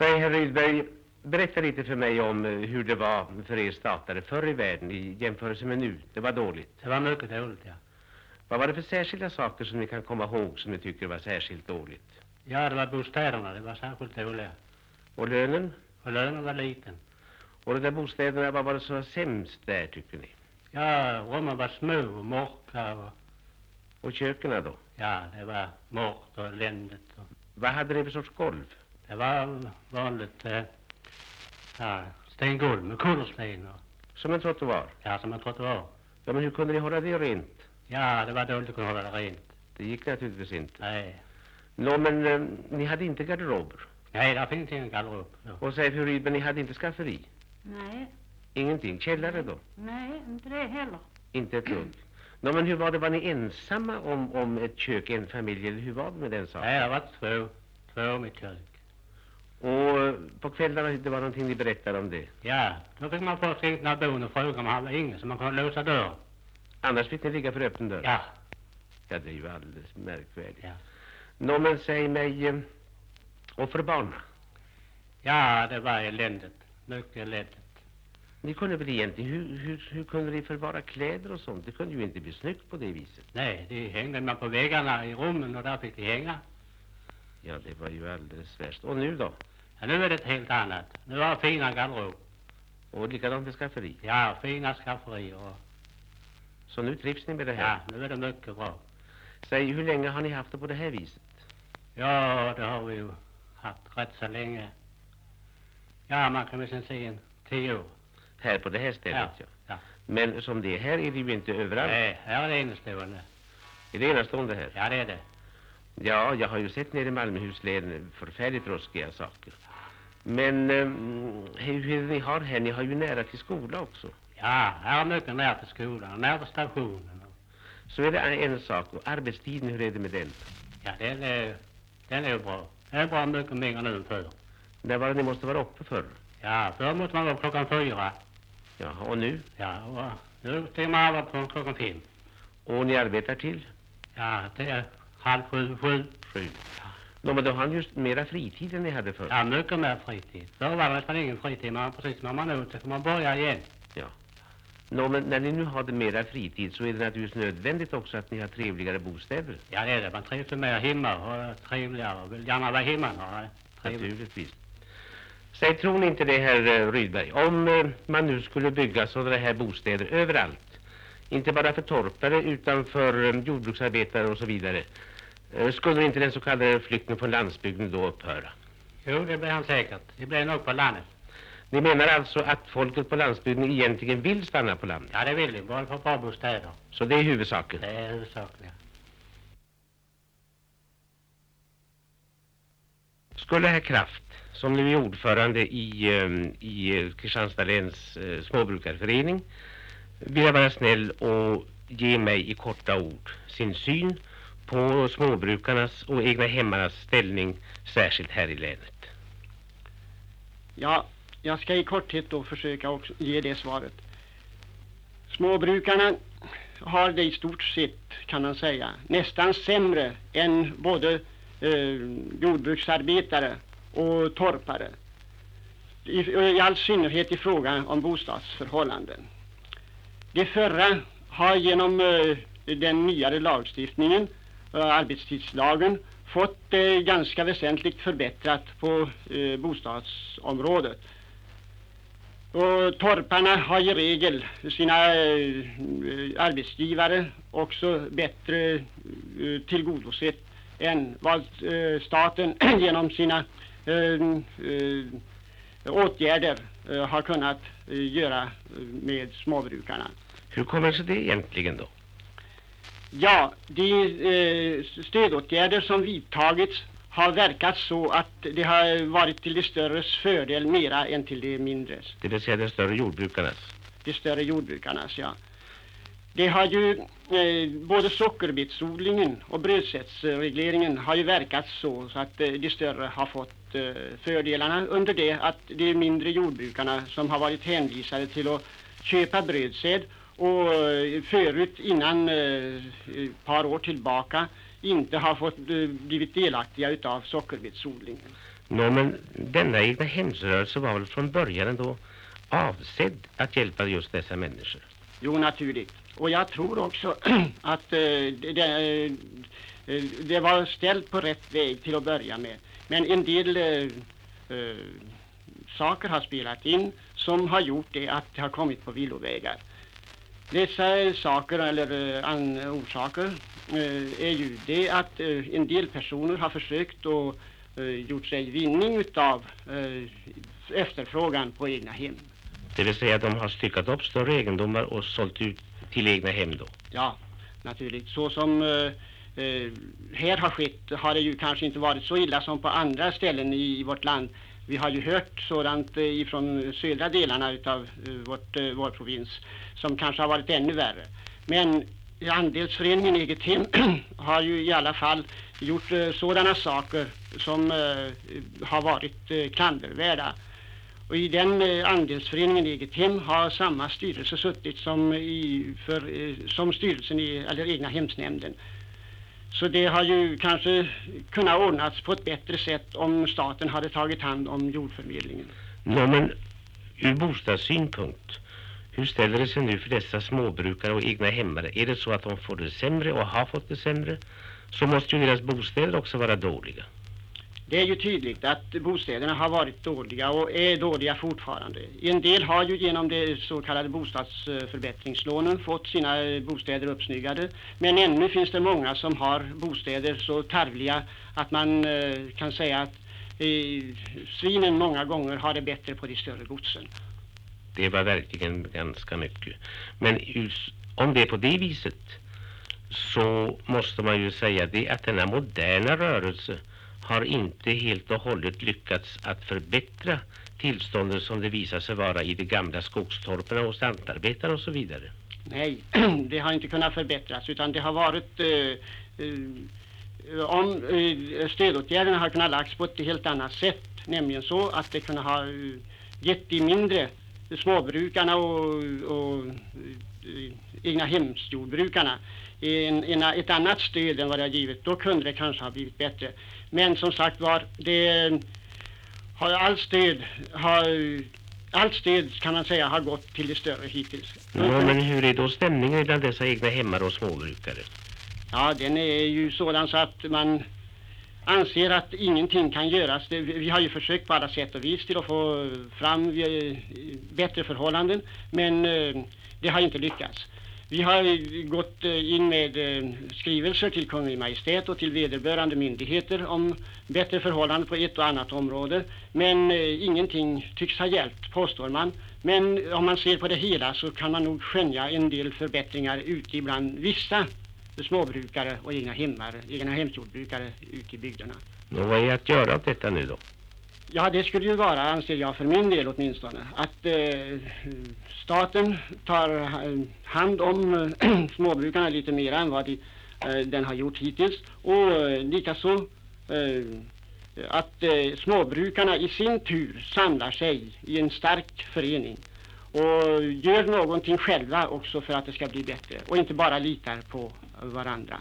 Säg herr Rydberg, berätta lite för mig om eh, hur det var för er statare förr i världen i jämförelse med nu. Det var dåligt. Det var mycket dåligt, ja. Vad var det för särskilda saker som ni kan komma ihåg som ni tycker var särskilt dåligt? Ja, det var bostäderna, det var särskilt dåliga. Och lönen? Och lönen var liten. Och de där bostäderna, vad var det som var sämst där tycker ni? Ja, rummen var små och mörka och Och köken då? ja, det var mörkt och eländigt. Och Vad hade ni för sorts golv? Det var vanligt eh, ja, stengolv med kullersten Som en trottoar? ja, som en trottoar. Ja, men hur kunde ni hålla det rent? Ja, det var dåligt att kunna hålla det rent. Det gick naturligtvis inte. Nej, Nå, men eh, ni hade inte garderober. nej, där finns ingen garderob. Ja. Och säg fru Rydberg, ni hade inte skafferi? Nej, Ingenting. Källare då? nej, inte det heller. Inte ett dugg. Nå, men hur var det? Var ni ensamma om, om ett kök, en familj, eller hur var det med den saken? Nej, det var två, två mitt kök. Och eh, på kvällarna, det var någonting ni berättade om det. Ja, då fick man först ringa nabon och fråga om han var ingen så man kunde låsa dörren. Annars fick ni ligga för öppen dörr? Ja, Ja, det är ju alldeles märkvärdigt. Ja. Nå, men säg mig, eh, och för barnen? ja, det var eländigt. Mycket eländigt. Ni kunde väl egentligen, hur, hur, hur kunde ni förvara kläder och sånt? Det kunde ju inte bli snyggt på det viset. Nej, de hängde man på väggarna i rummen och där fick de hänga. Ja, det var ju alldeles värst. Och nu då? Ja, nu är det ett helt annat. Nu har jag fina garderob. Och likadant med skafferi. Ja, fina skafferier och Så nu trivs ni med det här? ja, nu är det mycket bra. Säg, hur länge har ni haft det på det här viset? Ja, det har vi ju haft rätt så länge. Ja, man kan väl säga en tio år. Här på det här stället, ja. Ja, ja. Men som det är här är det ju inte överallt. Nej, här är det enastående. Är det enastående här? Ja, det är det. Ja, jag har ju sett nere i Malmöhus län förfärligt ruskiga saker. Men eh, hur, hur ni har här, ni har ju nära till skola också. Ja, här är mycket nära till skolan nära till stationen. Så är det en sak, och arbetstiden, hur är det med den? Ja, den är, den är bra. Den är bra mycket mer nu än förr. När var det ni måste vara uppe förr? Ja, förr måste man vara klockan fyra. Ja, och nu? Ja, och nu stiger man av på klockan fem. Och ni arbetar till? Ja, det är halv sju, sju. Sju. Nå, men då har ni just mera fritid än ni hade förr. Ja, mycket mer fritid. Förr var det nästan ingen fritid. Man precis när man är ute får man börja igen. Nå, men när ni nu har det mera fritid så är det naturligtvis nödvändigt också att ni har trevligare bostäder. Ja, det är det. Man trivs mer hemma och är trevligare. Vill gärna vara hemma. Naturligtvis. Säg, tror ni inte det, herr eh, Rydberg? Om eh, man nu skulle bygga sådana här bostäder överallt, inte bara för torpare utan för eh, jordbruksarbetare och så vidare, eh, skulle inte den så kallade flykten från landsbygden då upphöra? Jo, det blir han säkert. Det blir nog på landet. Ni menar alltså att folket på landsbygden egentligen vill stanna på landet? Ja, det vill de. Bara för bra bostäder. Så det är huvudsaken? Det är huvudsakligen. Skulle herr Kraft, som nu är ordförande i, eh, i Kristianstad läns småbrukarförening, vilja vara snäll och ge mig i korta ord sin syn på småbrukarnas och egna hemmarnas ställning, särskilt här i länet. Ja, jag ska i korthet då försöka också ge det svaret. Småbrukarna har det i stort sett, kan man säga, nästan sämre än både eh, jordbruksarbetare och torpare. I, I all synnerhet i fråga om bostadsförhållanden. Det förra har genom eh, den nyare lagstiftningen, eh, arbetstidslagen, fått det ganska väsentligt förbättrat på bostadsområdet. Och torparna har i regel sina arbetsgivare också bättre tillgodosett än vad staten genom sina åtgärder har kunnat eh, göra eh, med småbrukarna. Hur kommer sig det egentligen då? Ja, de eh, stödåtgärder som vidtagits har verkat så att det har varit till de störres fördel mera än till de mindres, Det vill säga de större jordbrukarnas. de större jordbrukarnas. Ja. Det har ju, eh, både sockerbetsodlingen och brödsättsregleringen har ju verkat så, så att eh, de större har fått eh, fördelarna under det att de mindre jordbrukarna som har varit hänvisade till att köpa brödsäd och eh, förut innan eh, ett par år tillbaka inte har fått eh, blivit delaktiga utav sockerbetsodlingen. Nå, men denna egna hemsrörelse var väl från början ändå avsedd att hjälpa just dessa människor? Jo, naturligt. Och jag tror också att eh, det, det, eh, eh, det var ställt på rätt väg till att börja med. Men en del eh, eh, saker har spelat in som har gjort det att det har kommit på villovägar. Dessa saker eller eh, an, orsaker eh, är ju det att eh, en del personer har försökt och eh, gjort sig vinning utav eh, efterfrågan på egna hem. Det vill säga de har styckat upp större egendomar och sålt ut till egna hem då? Ja, naturligt. Så som eh, eh, här har skett har det ju kanske inte varit så illa som på andra ställen i, i vårt land. Vi har ju hört sådant eh, ifrån södra delarna av eh, vårt, eh, vår provins som kanske har varit ännu värre. Men andelsföreningen Eget Hem har ju i alla fall gjort eh, sådana saker som eh, har varit eh, klandervärda. Och i den eh, andelsföreningen Eget Hem har samma styrelse suttit som, i, för, eh, som styrelsen i eller egna hemsnämnden. Så det har ju kanske kunnat ordnats på ett bättre sätt om staten hade tagit hand om jordförmedlingen. Nå, men ur bostadssynpunkt, hur ställer det sig nu för dessa småbrukare och egna hemmare? Är det så att de får det sämre och har fått det sämre, så måste ju deras bostäder också vara dåliga. Det är ju tydligt att bostäderna har varit dåliga och är dåliga fortfarande. En del har ju genom de så kallade bostadsförbättringslånen fått sina bostäder uppsnyggade. Men ännu finns det många som har bostäder så tarvliga att man eh, kan säga att eh, svinen många gånger har det bättre på de större godsen. Det var verkligen ganska mycket. Men om det är på det viset så måste man ju säga det att denna moderna rörelse har inte helt och hållet lyckats att förbättra tillståndet som det visar sig vara i de gamla skogstorparna och lantarbetare och så vidare. Nej, det har inte kunnat förbättras utan det har varit eh, eh, om eh, stödåtgärderna har kunnat lagts på ett helt annat sätt. Nämligen så att det kunde ha eh, gett de mindre småbrukarna och, och eh, egna hemsjordbrukarna en, en, ett annat stöd än vad det har givit. Då kunde det kanske ha blivit bättre. Men som sagt var, det har allt stöd har allt stöd kan man säga har gått till de större hittills. Ja, men hur är då stämningen bland dessa egna hemmare och småbrukare? Ja, den är ju sådan så att man anser att ingenting kan göras. Det, vi har ju försökt på alla sätt och vis till att få fram eh, bättre förhållanden, men eh, det har inte lyckats. Vi har eh, gått eh, in med eh, skrivelser till Kungl. Maj:t och till vederbörande myndigheter om bättre förhållanden på ett och annat område. Men ingenting tycks ha hjälpt, påstår man. Men om man ser på det hela så kan man nog skönja en del förbättringar ute ibland vissa småbrukare och egna hemmar, egna hemsjordbrukare ute i bygderna. Och vad är att göra åt detta nu då? Ja, det skulle ju vara, anser jag för min del åtminstone, att eh, staten tar eh, hand om eh, småbrukarna lite mer än vad de, eh, den har gjort hittills. Och likaså att småbrukarna i sin tur samlar sig i en stark förening och gör någonting själva också för att det ska bli bättre och inte bara litar på varandra.